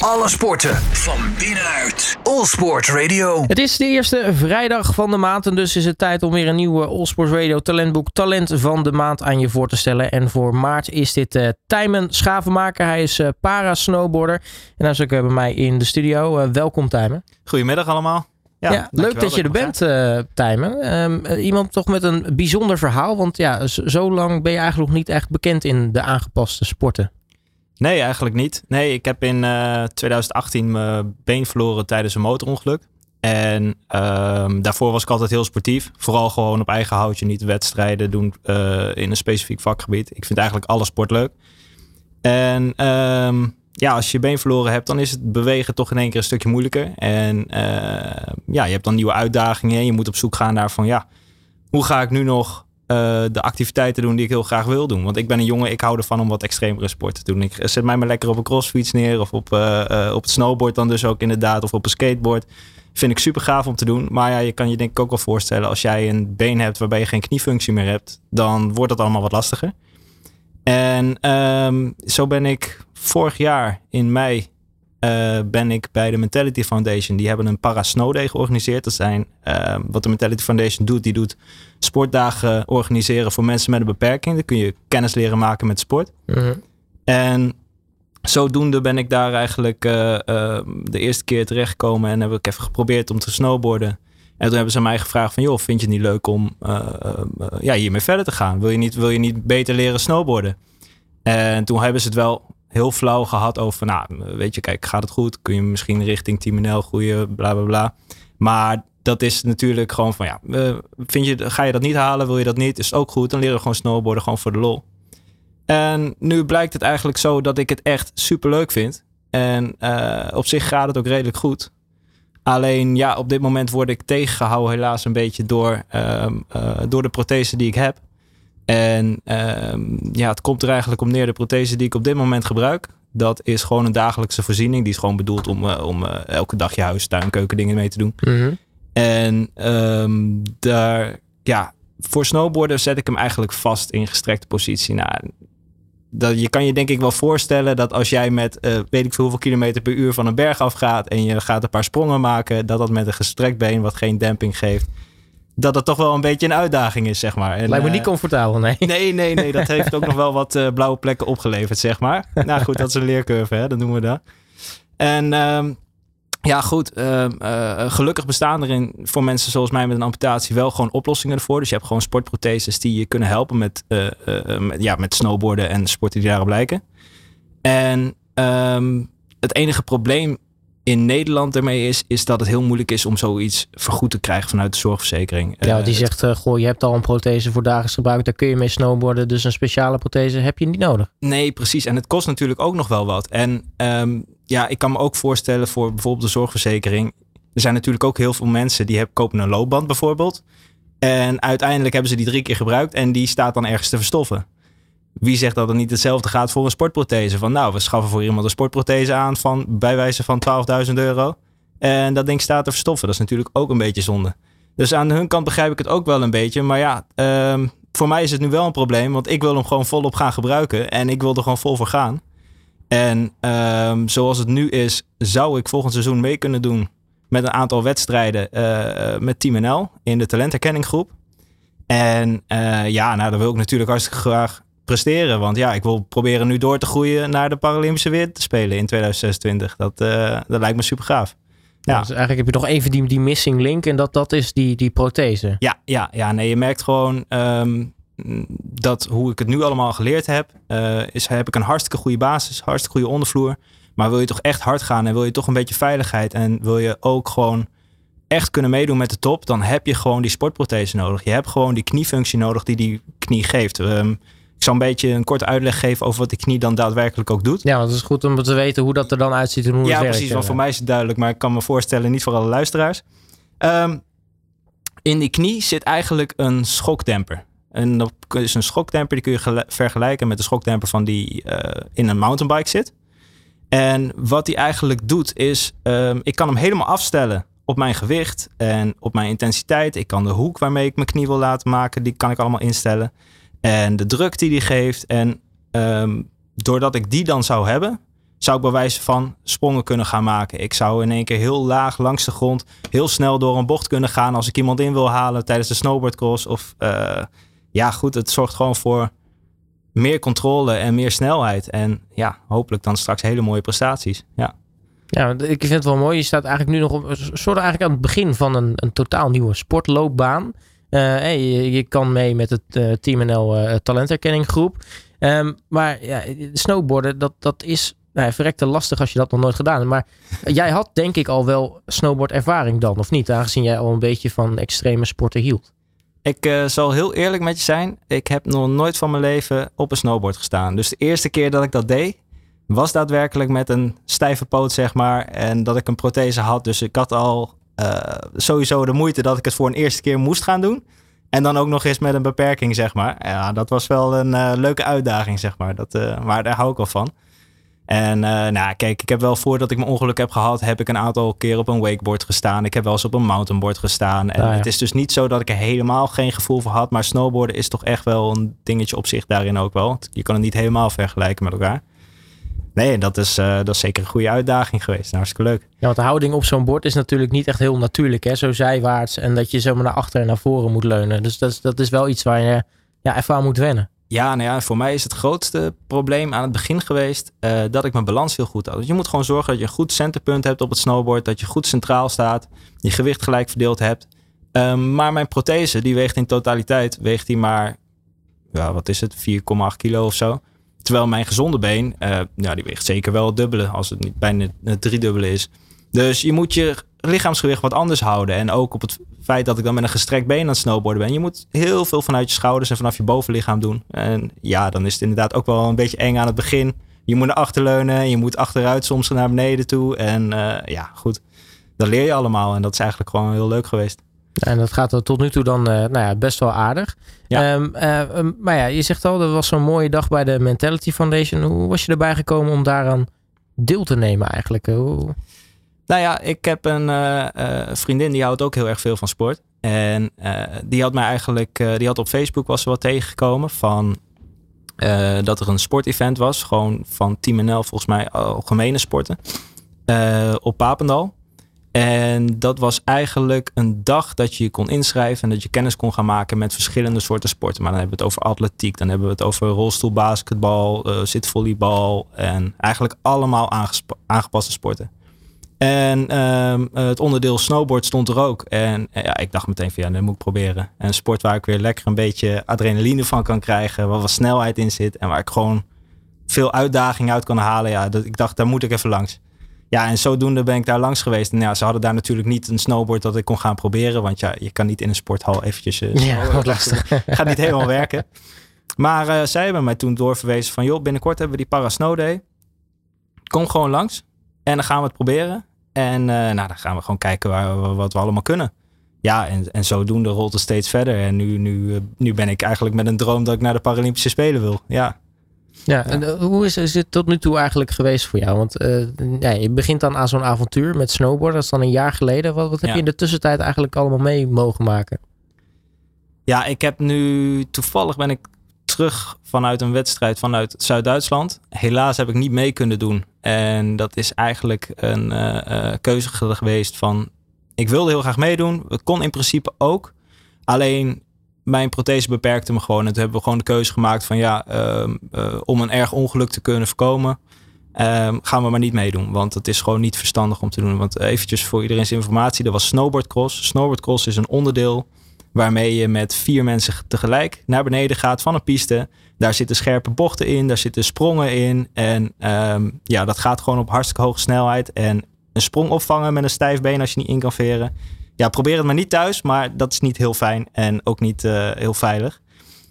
Alle sporten van binnenuit. All Sport Radio. Het is de eerste vrijdag van de maand en dus is het tijd om weer een nieuwe All Sports Radio talentboek Talent van de Maand aan je voor te stellen. En voor maart is dit uh, Tijmen Schavenmaker. Hij is uh, para-snowboarder en hij is ook uh, bij mij in de studio. welkom Tijmen. Goedemiddag allemaal. Ja, ja leuk dat je er bent, uh, Tijmen. Um, iemand toch met een bijzonder verhaal, want ja, zo lang ben je eigenlijk nog niet echt bekend in de aangepaste sporten. Nee, eigenlijk niet. Nee, ik heb in uh, 2018 mijn been verloren tijdens een motorongeluk. En um, daarvoor was ik altijd heel sportief. Vooral gewoon op eigen houtje, niet wedstrijden doen uh, in een specifiek vakgebied. Ik vind eigenlijk alle sport leuk. En um, ja, als je been verloren hebt, dan is het bewegen toch in één keer een stukje moeilijker. En uh, ja, je hebt dan nieuwe uitdagingen. Je moet op zoek gaan naar van ja, hoe ga ik nu nog uh, de activiteiten doen die ik heel graag wil doen. Want ik ben een jongen, ik hou ervan om wat extremere sporten te doen. Ik zet mij maar lekker op een crossfiets neer of op, uh, op het snowboard dan dus ook inderdaad. Of op een skateboard. Vind ik super gaaf om te doen. Maar ja, je kan je denk ik ook wel voorstellen als jij een been hebt waarbij je geen kniefunctie meer hebt. Dan wordt dat allemaal wat lastiger. En um, zo ben ik vorig jaar in mei uh, ben ik bij de Mentality Foundation. Die hebben een Para Snow Day georganiseerd. Dat zijn uh, wat de Mentality Foundation doet. Die doet sportdagen organiseren voor mensen met een beperking. Dan kun je kennis leren maken met sport. -hmm. En zodoende ben ik daar eigenlijk uh, de eerste keer terechtgekomen. En heb ik even geprobeerd om te snowboarden. En toen hebben ze mij gevraagd van... joh, vind je het niet leuk om ja, hiermee verder te gaan? Wil je, niet, wil je niet beter leren snowboarden? En toen hebben ze het wel heel flauw gehad over, nou, weet je, kijk, gaat het goed? Kun je misschien richting Team groeien, bla bla bla. Maar dat is natuurlijk gewoon van, ja, vind je, ga je dat niet halen? Wil je dat niet? Is ook goed? Dan leren we gewoon snowboarden, gewoon voor de lol. En nu blijkt het eigenlijk zo dat ik het echt super leuk vind. En uh, op zich gaat het ook redelijk goed. Alleen ja, op dit moment word ik tegengehouden helaas een beetje door, uh, uh, door de prothese die ik heb. En um, ja, het komt er eigenlijk om neer. De prothese die ik op dit moment gebruik, dat is gewoon een dagelijkse voorziening. Die is gewoon bedoeld om, uh, om uh, elke dag je huis, tuin, keuken dingen mee te doen. Mm -hmm. En um, daar, ja, voor snowboarden zet ik hem eigenlijk vast in gestrekte positie. Nou, dat, je kan je denk ik wel voorstellen dat als jij met uh, weet ik veel hoeveel kilometer per uur van een berg afgaat en je gaat een paar sprongen maken, dat dat met een gestrekt been wat geen demping geeft, dat het toch wel een beetje een uitdaging is, zeg maar. En, Lijkt me niet comfortabel, nee. Nee, nee, nee. Dat heeft ook nog wel wat uh, blauwe plekken opgeleverd, zeg maar. Nou goed, dat is een leercurve, hè. Dat noemen we dat. En um, ja, goed. Uh, uh, gelukkig bestaan er in, voor mensen zoals mij met een amputatie wel gewoon oplossingen ervoor. Dus je hebt gewoon sportprotheses die je kunnen helpen met, met ja, met snowboarden en sporten die daarop lijken. En um, het enige probleem in Nederland ermee is, is dat het heel moeilijk is om zoiets vergoed te krijgen vanuit de zorgverzekering. Ja, die zegt, uh, goh, je hebt al een prothese voor dagelijks gebruik, daar kun je mee snowboarden, dus een speciale prothese heb je niet nodig. Nee, precies. En het kost natuurlijk ook nog wel wat. En um, ja, ik kan me ook voorstellen voor bijvoorbeeld de zorgverzekering. Er zijn natuurlijk ook heel veel mensen die hebben, kopen een loopband bijvoorbeeld. En uiteindelijk hebben ze die drie keer gebruikt en die staat dan ergens te verstoffen. Wie zegt dat het niet hetzelfde gaat voor een sportprothese? Van nou, we schaffen voor iemand een sportprothese aan van bij wijze van 12.000 euro. En dat ding staat te verstoffen. Dat is natuurlijk ook een beetje zonde. Dus aan hun kant begrijp ik het ook wel een beetje. Maar ja, um, voor mij is het nu wel een probleem. Want ik wil hem gewoon volop gaan gebruiken. En ik wil er gewoon vol voor gaan. En um, zoals het nu is, zou ik volgend seizoen mee kunnen doen met een aantal wedstrijden uh, met Team NL in de talentherkenninggroep. En uh, ja, nou, dan wil ik natuurlijk hartstikke graag presteren. Want ja, ik wil proberen nu door te groeien naar de Paralympische weer te spelen in 2026. Dat, uh, dat lijkt me super gaaf. Ja. Dus eigenlijk heb je nog even die, die missing link en dat, dat is die, die prothese. Ja, ja, ja, nee, je merkt gewoon um, dat hoe ik het nu allemaal geleerd heb, uh, is heb ik een hartstikke goede basis, hartstikke goede ondervloer. Maar wil je toch echt hard gaan en wil je toch een beetje veiligheid en wil je ook gewoon echt kunnen meedoen met de top, dan heb je gewoon die sportprothese nodig. Je hebt gewoon die kniefunctie nodig die die knie geeft. Um, ik zal een beetje een korte uitleg geven over wat die knie dan daadwerkelijk ook doet. Ja, want het is goed om te weten hoe dat er dan uitziet en hoe ja, het werkt. Ja, precies. Want voor mij is het duidelijk, maar ik kan me voorstellen, niet voor alle luisteraars. Um, in die knie zit eigenlijk een schokdemper. En dat is een schokdemper, die kun je vergelijken met de schokdemper van die uh, in een mountainbike zit. En wat die eigenlijk doet is, um, ik kan hem helemaal afstellen op mijn gewicht en op mijn intensiteit. Ik kan de hoek waarmee ik mijn knie wil laten maken, die kan ik allemaal instellen. En de druk die die geeft. En um, doordat ik die dan zou hebben, zou ik bij wijze van sprongen kunnen gaan maken. Ik zou in één keer heel laag langs de grond, heel snel door een bocht kunnen gaan als ik iemand in wil halen tijdens de snowboardcross. Of uh, ja, goed, het zorgt gewoon voor meer controle en meer snelheid. En ja, hopelijk dan straks hele mooie prestaties. Ja. Ja, ik vind het wel mooi. Je staat eigenlijk nu nog op, soort eigenlijk aan het begin van een, een totaal nieuwe sportloopbaan. Uh, je, kan mee met het uh, Team NL uh, talenterkenning groep. Um, maar ja, snowboarden, dat, dat is nou, verrekte lastig als je dat nog nooit gedaan hebt. Maar jij had denk ik al wel snowboardervaring dan, of niet? Aangezien jij al een beetje van extreme sporten hield. Ik zal heel eerlijk met je zijn. Ik heb nog nooit van mijn leven op een snowboard gestaan. Dus de eerste keer dat ik dat deed, was daadwerkelijk met een stijve poot, zeg maar. En dat ik een prothese had. Dus ik had al sowieso de moeite dat ik het voor een eerste keer moest gaan doen. En dan ook nog eens met een beperking, zeg maar. Ja, dat was wel een uh, leuke uitdaging, zeg maar. Dat, maar daar hou ik al van. En uh, nou, kijk, ik heb wel voordat ik mijn ongeluk heb gehad, heb ik een aantal keer op een wakeboard gestaan. Ik heb wel eens op een mountainboard gestaan. En ah, ja. het is dus niet zo dat ik er helemaal geen gevoel voor had. Maar snowboarden is toch echt wel een dingetje op zich daarin ook wel. Je kan het niet helemaal vergelijken met elkaar. Nee, dat is, uh, dat is zeker een goede uitdaging geweest. Hartstikke leuk. Ja, want de houding op zo'n bord is natuurlijk niet echt heel natuurlijk. Hè? Zo zijwaarts en dat je zomaar naar achter en naar voren moet leunen. Dus dat is, dat is wel iets waar je ja, even aan moet wennen. Ja, nou ja, voor mij is het grootste probleem aan het begin geweest uh, dat ik mijn balans heel goed had. Dus je moet gewoon zorgen dat je een goed centerpunt hebt op het snowboard, dat je goed centraal staat, je gewicht gelijk verdeeld hebt. Um, maar mijn prothese, die weegt in totaliteit, weegt die maar, ja, wat is het, 4,8 kilo of zo. Terwijl mijn gezonde been, uh, ja, die weegt zeker wel het dubbele, als het niet bijna het driedubbele is. Dus je moet je lichaamsgewicht wat anders houden. En ook op het feit dat ik dan met een gestrekt been aan het snowboarden ben. Je moet heel veel vanuit je schouders en vanaf je bovenlichaam doen. En ja, dan is het inderdaad ook wel een beetje eng aan het begin. Je moet naar achter leunen, je moet achteruit soms naar beneden toe. En uh, ja, goed. Dat leer je allemaal. En dat is eigenlijk gewoon heel leuk geweest. En dat gaat tot nu toe dan uh, nou ja, best wel aardig. Ja. Um, uh, maar ja, je zegt al, er was zo'n mooie dag bij de Mentality Foundation. Hoe was je erbij gekomen om daaraan deel te nemen eigenlijk? Hoe... Nou ja, ik heb een uh, vriendin die houdt ook heel erg veel van sport. En uh, die had mij eigenlijk, die had op Facebook was wel tegengekomen van dat er een sportevent was. Gewoon van Team NL volgens mij algemene sporten. op Papendal. En dat was eigenlijk een dag dat je je kon inschrijven en dat je kennis kon gaan maken met verschillende soorten sporten. Maar dan hebben we het over atletiek, dan hebben we het over rolstoelbasketbal, uh, zitvolleybal en eigenlijk allemaal aangepaste sporten. En um, het onderdeel snowboard stond er ook. En eh, ja, ik dacht meteen van ja, dat moet ik proberen. En een sport waar ik weer lekker een beetje adrenaline van kan krijgen. Waar wat snelheid in zit. En waar ik gewoon veel uitdaging uit kan halen. Ja, dat, ik dacht, daar moet ik even langs. Ja, en zodoende ben ik daar langs geweest. En ja, ze hadden daar natuurlijk niet een snowboard dat ik kon gaan proberen. Want ja, je kan niet in een sporthal eventjes... Uh, ja, wat lastig. Gaat niet helemaal werken. Maar uh, zij hebben mij toen doorverwezen van... joh, binnenkort hebben we die Para Snow Day. Kom gewoon langs. En dan gaan we het proberen. En uh, nou, dan gaan we gewoon kijken waar, wat we allemaal kunnen. Ja, en, en zodoende rolt het steeds verder. En nu, nu, nu ben ik eigenlijk met een droom dat ik naar de Paralympische Spelen wil. Ja. Ja, en uh, hoe is, is het tot nu toe eigenlijk geweest voor jou? Want ja, je begint dan aan zo'n avontuur met snowboarden. Dat is dan een jaar geleden. Wat, wat heb ja. je in de tussentijd eigenlijk allemaal mee mogen maken? Ja, ik heb nu toevallig ben ik terug vanuit een wedstrijd vanuit Zuid-Duitsland. Helaas heb ik niet mee kunnen doen. En dat is eigenlijk een uh, uh, keuze geweest van... Ik wilde heel graag meedoen. Het kon in principe ook. Alleen mijn prothese beperkte me gewoon. En toen hebben we gewoon de keuze gemaakt van... ja, uh, om een erg ongeluk te kunnen voorkomen... ehm, gaan we maar niet meedoen. Want het is gewoon niet verstandig om te doen. Want eventjes voor iedereen's informatie. Er was snowboardcross. Snowboardcross is een onderdeel waarmee je met vier mensen tegelijk naar beneden gaat van een piste. Daar zitten scherpe bochten in, daar zitten sprongen in. En um, ja, dat gaat gewoon op hartstikke hoge snelheid. En een sprong opvangen met een stijf been als je niet in kan veren. Ja, probeer het maar niet thuis, maar dat is niet heel fijn en ook niet uh, heel veilig.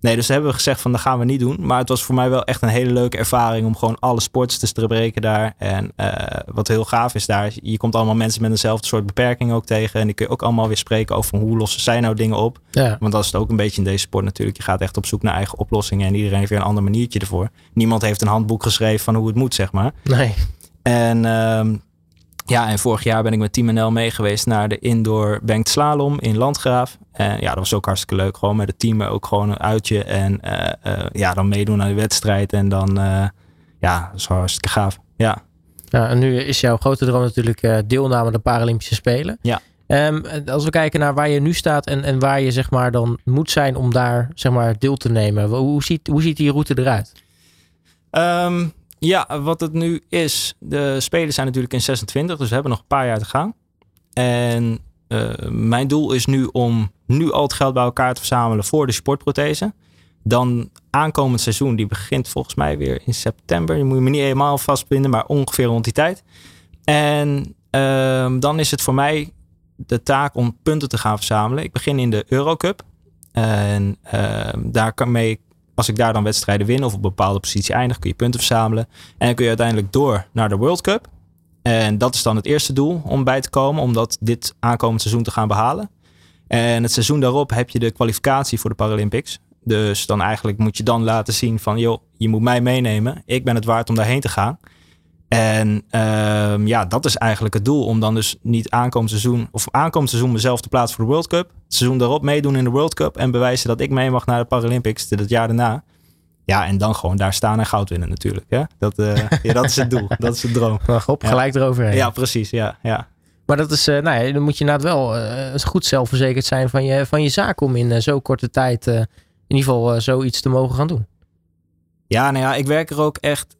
Nee, dus hebben we gezegd van dat gaan we niet doen. Maar het was voor mij wel echt een hele leuke ervaring om gewoon alle sportsters te breken daar. En uh, wat heel gaaf is daar, je komt allemaal mensen met eenzelfde soort beperking ook tegen. En die kun je ook allemaal weer spreken over hoe lossen zij nou dingen op. Ja. Want dat is het ook een beetje in deze sport natuurlijk. Je gaat echt op zoek naar eigen oplossingen en iedereen heeft weer een ander maniertje ervoor. Niemand heeft een handboek geschreven van hoe het moet, zeg maar. Nee. En um, ja, en vorig jaar ben ik met Team NL mee geweest naar de indoor banked slalom in Landgraaf. En ja, dat was ook hartstikke leuk. Gewoon met het team ook gewoon een uitje. En uh, uh, ja, dan meedoen aan de wedstrijd. En dan, uh, ja, dat is hartstikke gaaf. Ja. Ja, en nu is jouw grote droom natuurlijk deelname aan de Paralympische Spelen. Ja. Um, als we kijken naar waar je nu staat en, en waar je zeg maar dan moet zijn om daar zeg maar deel te nemen. Hoe ziet, hoe ziet die route eruit? Um, ja, wat het nu is. De Spelen zijn natuurlijk in 26, dus we hebben nog een paar jaar te gaan. En uh, mijn doel is nu om nu al het geld bij elkaar te verzamelen voor de sportprothese. Dan aankomend seizoen, die begint volgens mij weer in september. Je moet je me niet helemaal vastbinden, maar ongeveer rond die tijd. En uh, dan is het voor mij de taak om punten te gaan verzamelen. Ik begin in de Eurocup. En uh, daar kan mee, als ik daar dan wedstrijden win of op een bepaalde positie eindig, kun je punten verzamelen. En dan kun je uiteindelijk door naar de World Cup. En dat is dan het eerste doel om bij te komen, om dat dit aankomend seizoen te gaan behalen. En het seizoen daarop heb je de kwalificatie voor de Paralympics. Dus dan eigenlijk moet je dan laten zien van, joh, je moet mij meenemen. Ik ben het waard om daarheen te gaan. En uh, ja, dat is eigenlijk het doel. Om dan dus niet aankomend seizoen, of aankomend seizoen mezelf te plaatsen voor de World Cup. Het seizoen daarop meedoen in de World Cup. En bewijzen dat ik mee mag naar de Paralympics het jaar daarna. Ja, en dan gewoon daar staan en goud winnen natuurlijk. Hè? Dat, uh, ja, dat is het doel. Dat is het droom. Wacht op, gelijk eroverheen. Ja, precies. Ja, ja. Maar dat is, uh, nou ja, dan moet je inderdaad wel uh, goed zelfverzekerd zijn van je, van je zaak om in zo'n korte tijd in ieder geval zoiets te mogen gaan doen. Ja, nou ja, ik werk er ook echt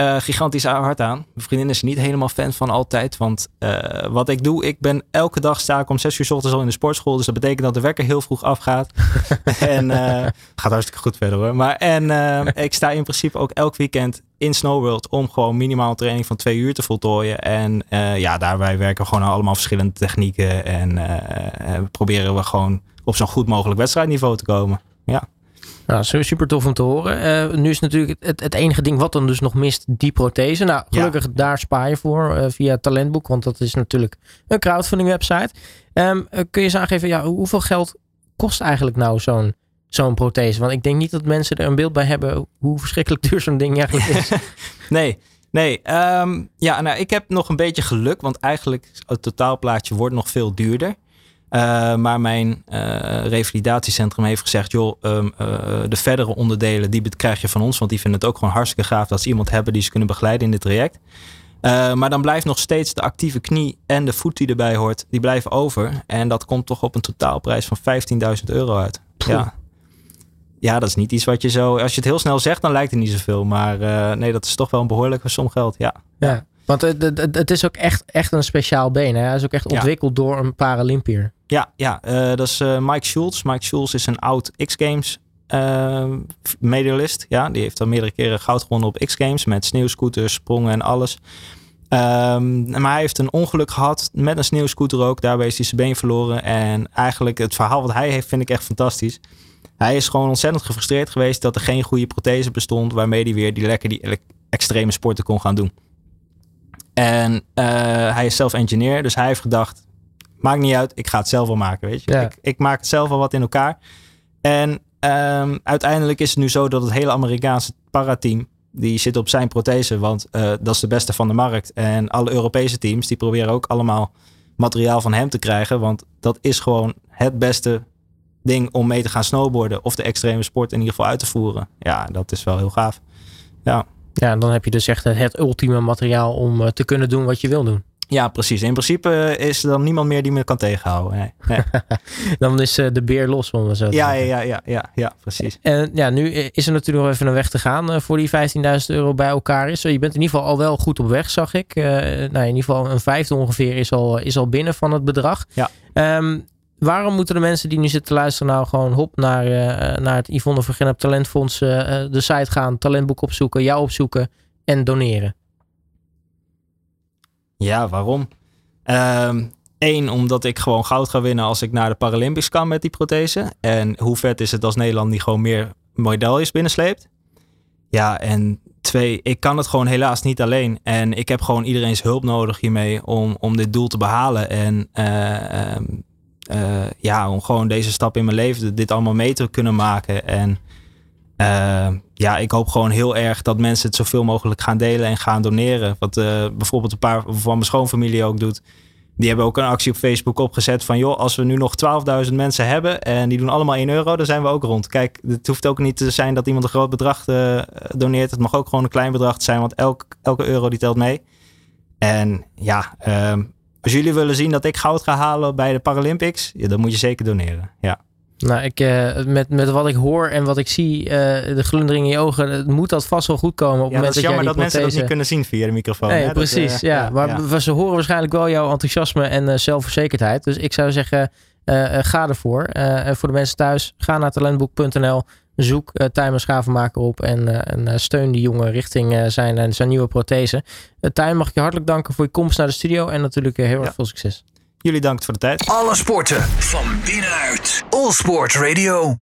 uh, gigantisch hard aan. Mijn vriendin is er niet helemaal fan van altijd. Want uh, wat ik doe, ik ben elke dag sta ik om zes uur s ochtends al in de sportschool. Dus dat betekent dat de wekker heel vroeg afgaat. en uh, gaat hartstikke goed verder hoor. Maar en ik sta in principe ook elk weekend in Snow World om gewoon minimaal een training van twee uur te voltooien. En ja, daarbij werken we gewoon allemaal verschillende technieken. En proberen we gewoon op zo'n goed mogelijk wedstrijdniveau te komen. Ja. Nou, super tof om te horen. Uh, nu is natuurlijk het, het, enige ding wat dan dus nog mist, die prothese. Nou, gelukkig ja. daar spaar je voor uh, via Talentboek, want dat is natuurlijk een crowdfunding website. Um, uh, kun je eens aangeven, ja, hoeveel geld kost eigenlijk nou zo'n zo'n prothese? Want ik denk niet dat mensen er een beeld bij hebben hoe verschrikkelijk duur zo'n ding eigenlijk is. nee, nee. Um, ja, nou, ik heb nog een beetje geluk, want eigenlijk het totaalplaatje wordt nog veel duurder. Uh, maar mijn uh, revalidatiecentrum heeft gezegd: joh, um, uh, de verdere onderdelen die krijg je van ons. Want die vinden het ook gewoon hartstikke gaaf dat ze iemand hebben die ze kunnen begeleiden in dit traject. maar dan blijft nog steeds de actieve knie en de voet die erbij hoort, die blijven over. En dat komt toch op een totaalprijs van 15.000 euro uit. Ja. ja, dat is niet iets wat je zo. Als je het heel snel zegt, dan lijkt het niet zoveel. Maar nee, dat is toch wel een behoorlijke som geld. Ja. ja. Want het, het, het, is ook echt, echt een speciaal been. Hè? Hij is ook echt ontwikkeld ja. door een Paralympier. Ja, ja uh, dat is uh, Mike Schultz. Mike Schultz is een oud X-Games uh, medalist. Ja, die heeft al meerdere keren goud gewonnen op X-Games. Met sneeuwscooters, sprongen en alles. Um, maar hij heeft een ongeluk gehad met een sneeuwscooter ook. Daarbij is hij zijn been verloren. En eigenlijk het verhaal wat hij heeft vind ik echt fantastisch. Hij is gewoon ontzettend gefrustreerd geweest dat er geen goede prothese bestond. Waarmee hij weer die lekker die extreme sporten kon gaan doen. En uh, hij is zelf engineer, dus hij heeft gedacht: maakt niet uit, ik ga het zelf wel maken. Weet je? Ja. Ik, ik, maak het zelf wel wat in elkaar. En um, uiteindelijk is het nu zo dat het hele Amerikaanse parateam. Die zit op zijn prothese, want uh, dat is de beste van de markt. En alle Europese teams die proberen ook allemaal materiaal van hem te krijgen. Want dat is gewoon het beste ding om mee te gaan snowboarden. Of de extreme sport in ieder geval uit te voeren. Ja, dat is wel heel gaaf. Ja. Ja, en dan heb je dus echt het ultieme materiaal om uh, te kunnen doen wat je wil doen. Ja, precies. In principe is er dan niemand meer die me kan tegenhouden. Nee. nee. dan is uh, de beer los, om zo te ja, ja, ja, ja, ja, precies. En ja, nu is er natuurlijk nog even een weg te gaan voor die 15.000 euro bij elkaar is. Je bent in ieder geval al wel goed op weg, zag ik. nou, in ieder geval een vijfde ongeveer is al, is al binnen van het bedrag. Ja. Um, waarom moeten de mensen die nu zitten te luisteren nou gewoon hop naar, uh, naar het Yvonne Vergennep Talentfonds uh, de site gaan, talentboek opzoeken, jou opzoeken en doneren? Ja, waarom? Eén, um, omdat ik gewoon goud ga winnen als ik naar de Paralympics kan met die prothese. En hoe vet is het als Nederland die gewoon meer medailles binnensleept? Ja, en twee, ik kan het gewoon helaas niet alleen. En ik heb gewoon iedereen's hulp nodig hiermee om, om dit doel te behalen. En um, uh, ja, om gewoon deze stap in mijn leven, dit allemaal mee te kunnen maken. En uh, ja, ik hoop gewoon heel erg dat mensen het zoveel mogelijk gaan delen en gaan doneren. Wat uh, bijvoorbeeld een paar van mijn schoonfamilie ook doet. Die hebben ook een actie op Facebook opgezet van... joh, als we nu nog 12.000 mensen hebben en die doen allemaal 1 euro... dan zijn we ook rond. Kijk, het hoeft ook niet te zijn dat iemand een groot bedrag doneert. Het mag ook gewoon een klein bedrag zijn, want elk, elke euro die telt mee. En ja, ehm, als jullie willen zien dat ik goud ga halen bij de Paralympics, ja, dan moet je zeker doneren. Ja. Nou, ik, uh, met, met wat ik hoor en wat ik zie, uh, de glundering in je ogen, het moet dat vast wel goed komen. Op ja, het moment dat is jammer dat, prothese... mensen dat niet kunnen zien via de microfoon. Nee, hè? precies. Dat, uh, ja. Maar ja. ze horen waarschijnlijk wel jouw enthousiasme en zelfverzekerdheid. Dus ik zou zeggen, ga ervoor. en voor de mensen thuis, ga naar talentboek.nl. Zoek uh, Tijmen Schavenmaker op en, en steun die jongen richting zijn, zijn nieuwe prothese. Tijmen, mag ik je hartelijk danken voor je komst naar de studio en natuurlijk heel erg veel succes. Jullie dank voor de tijd. Alle sporten van binnenuit. All Sport Radio.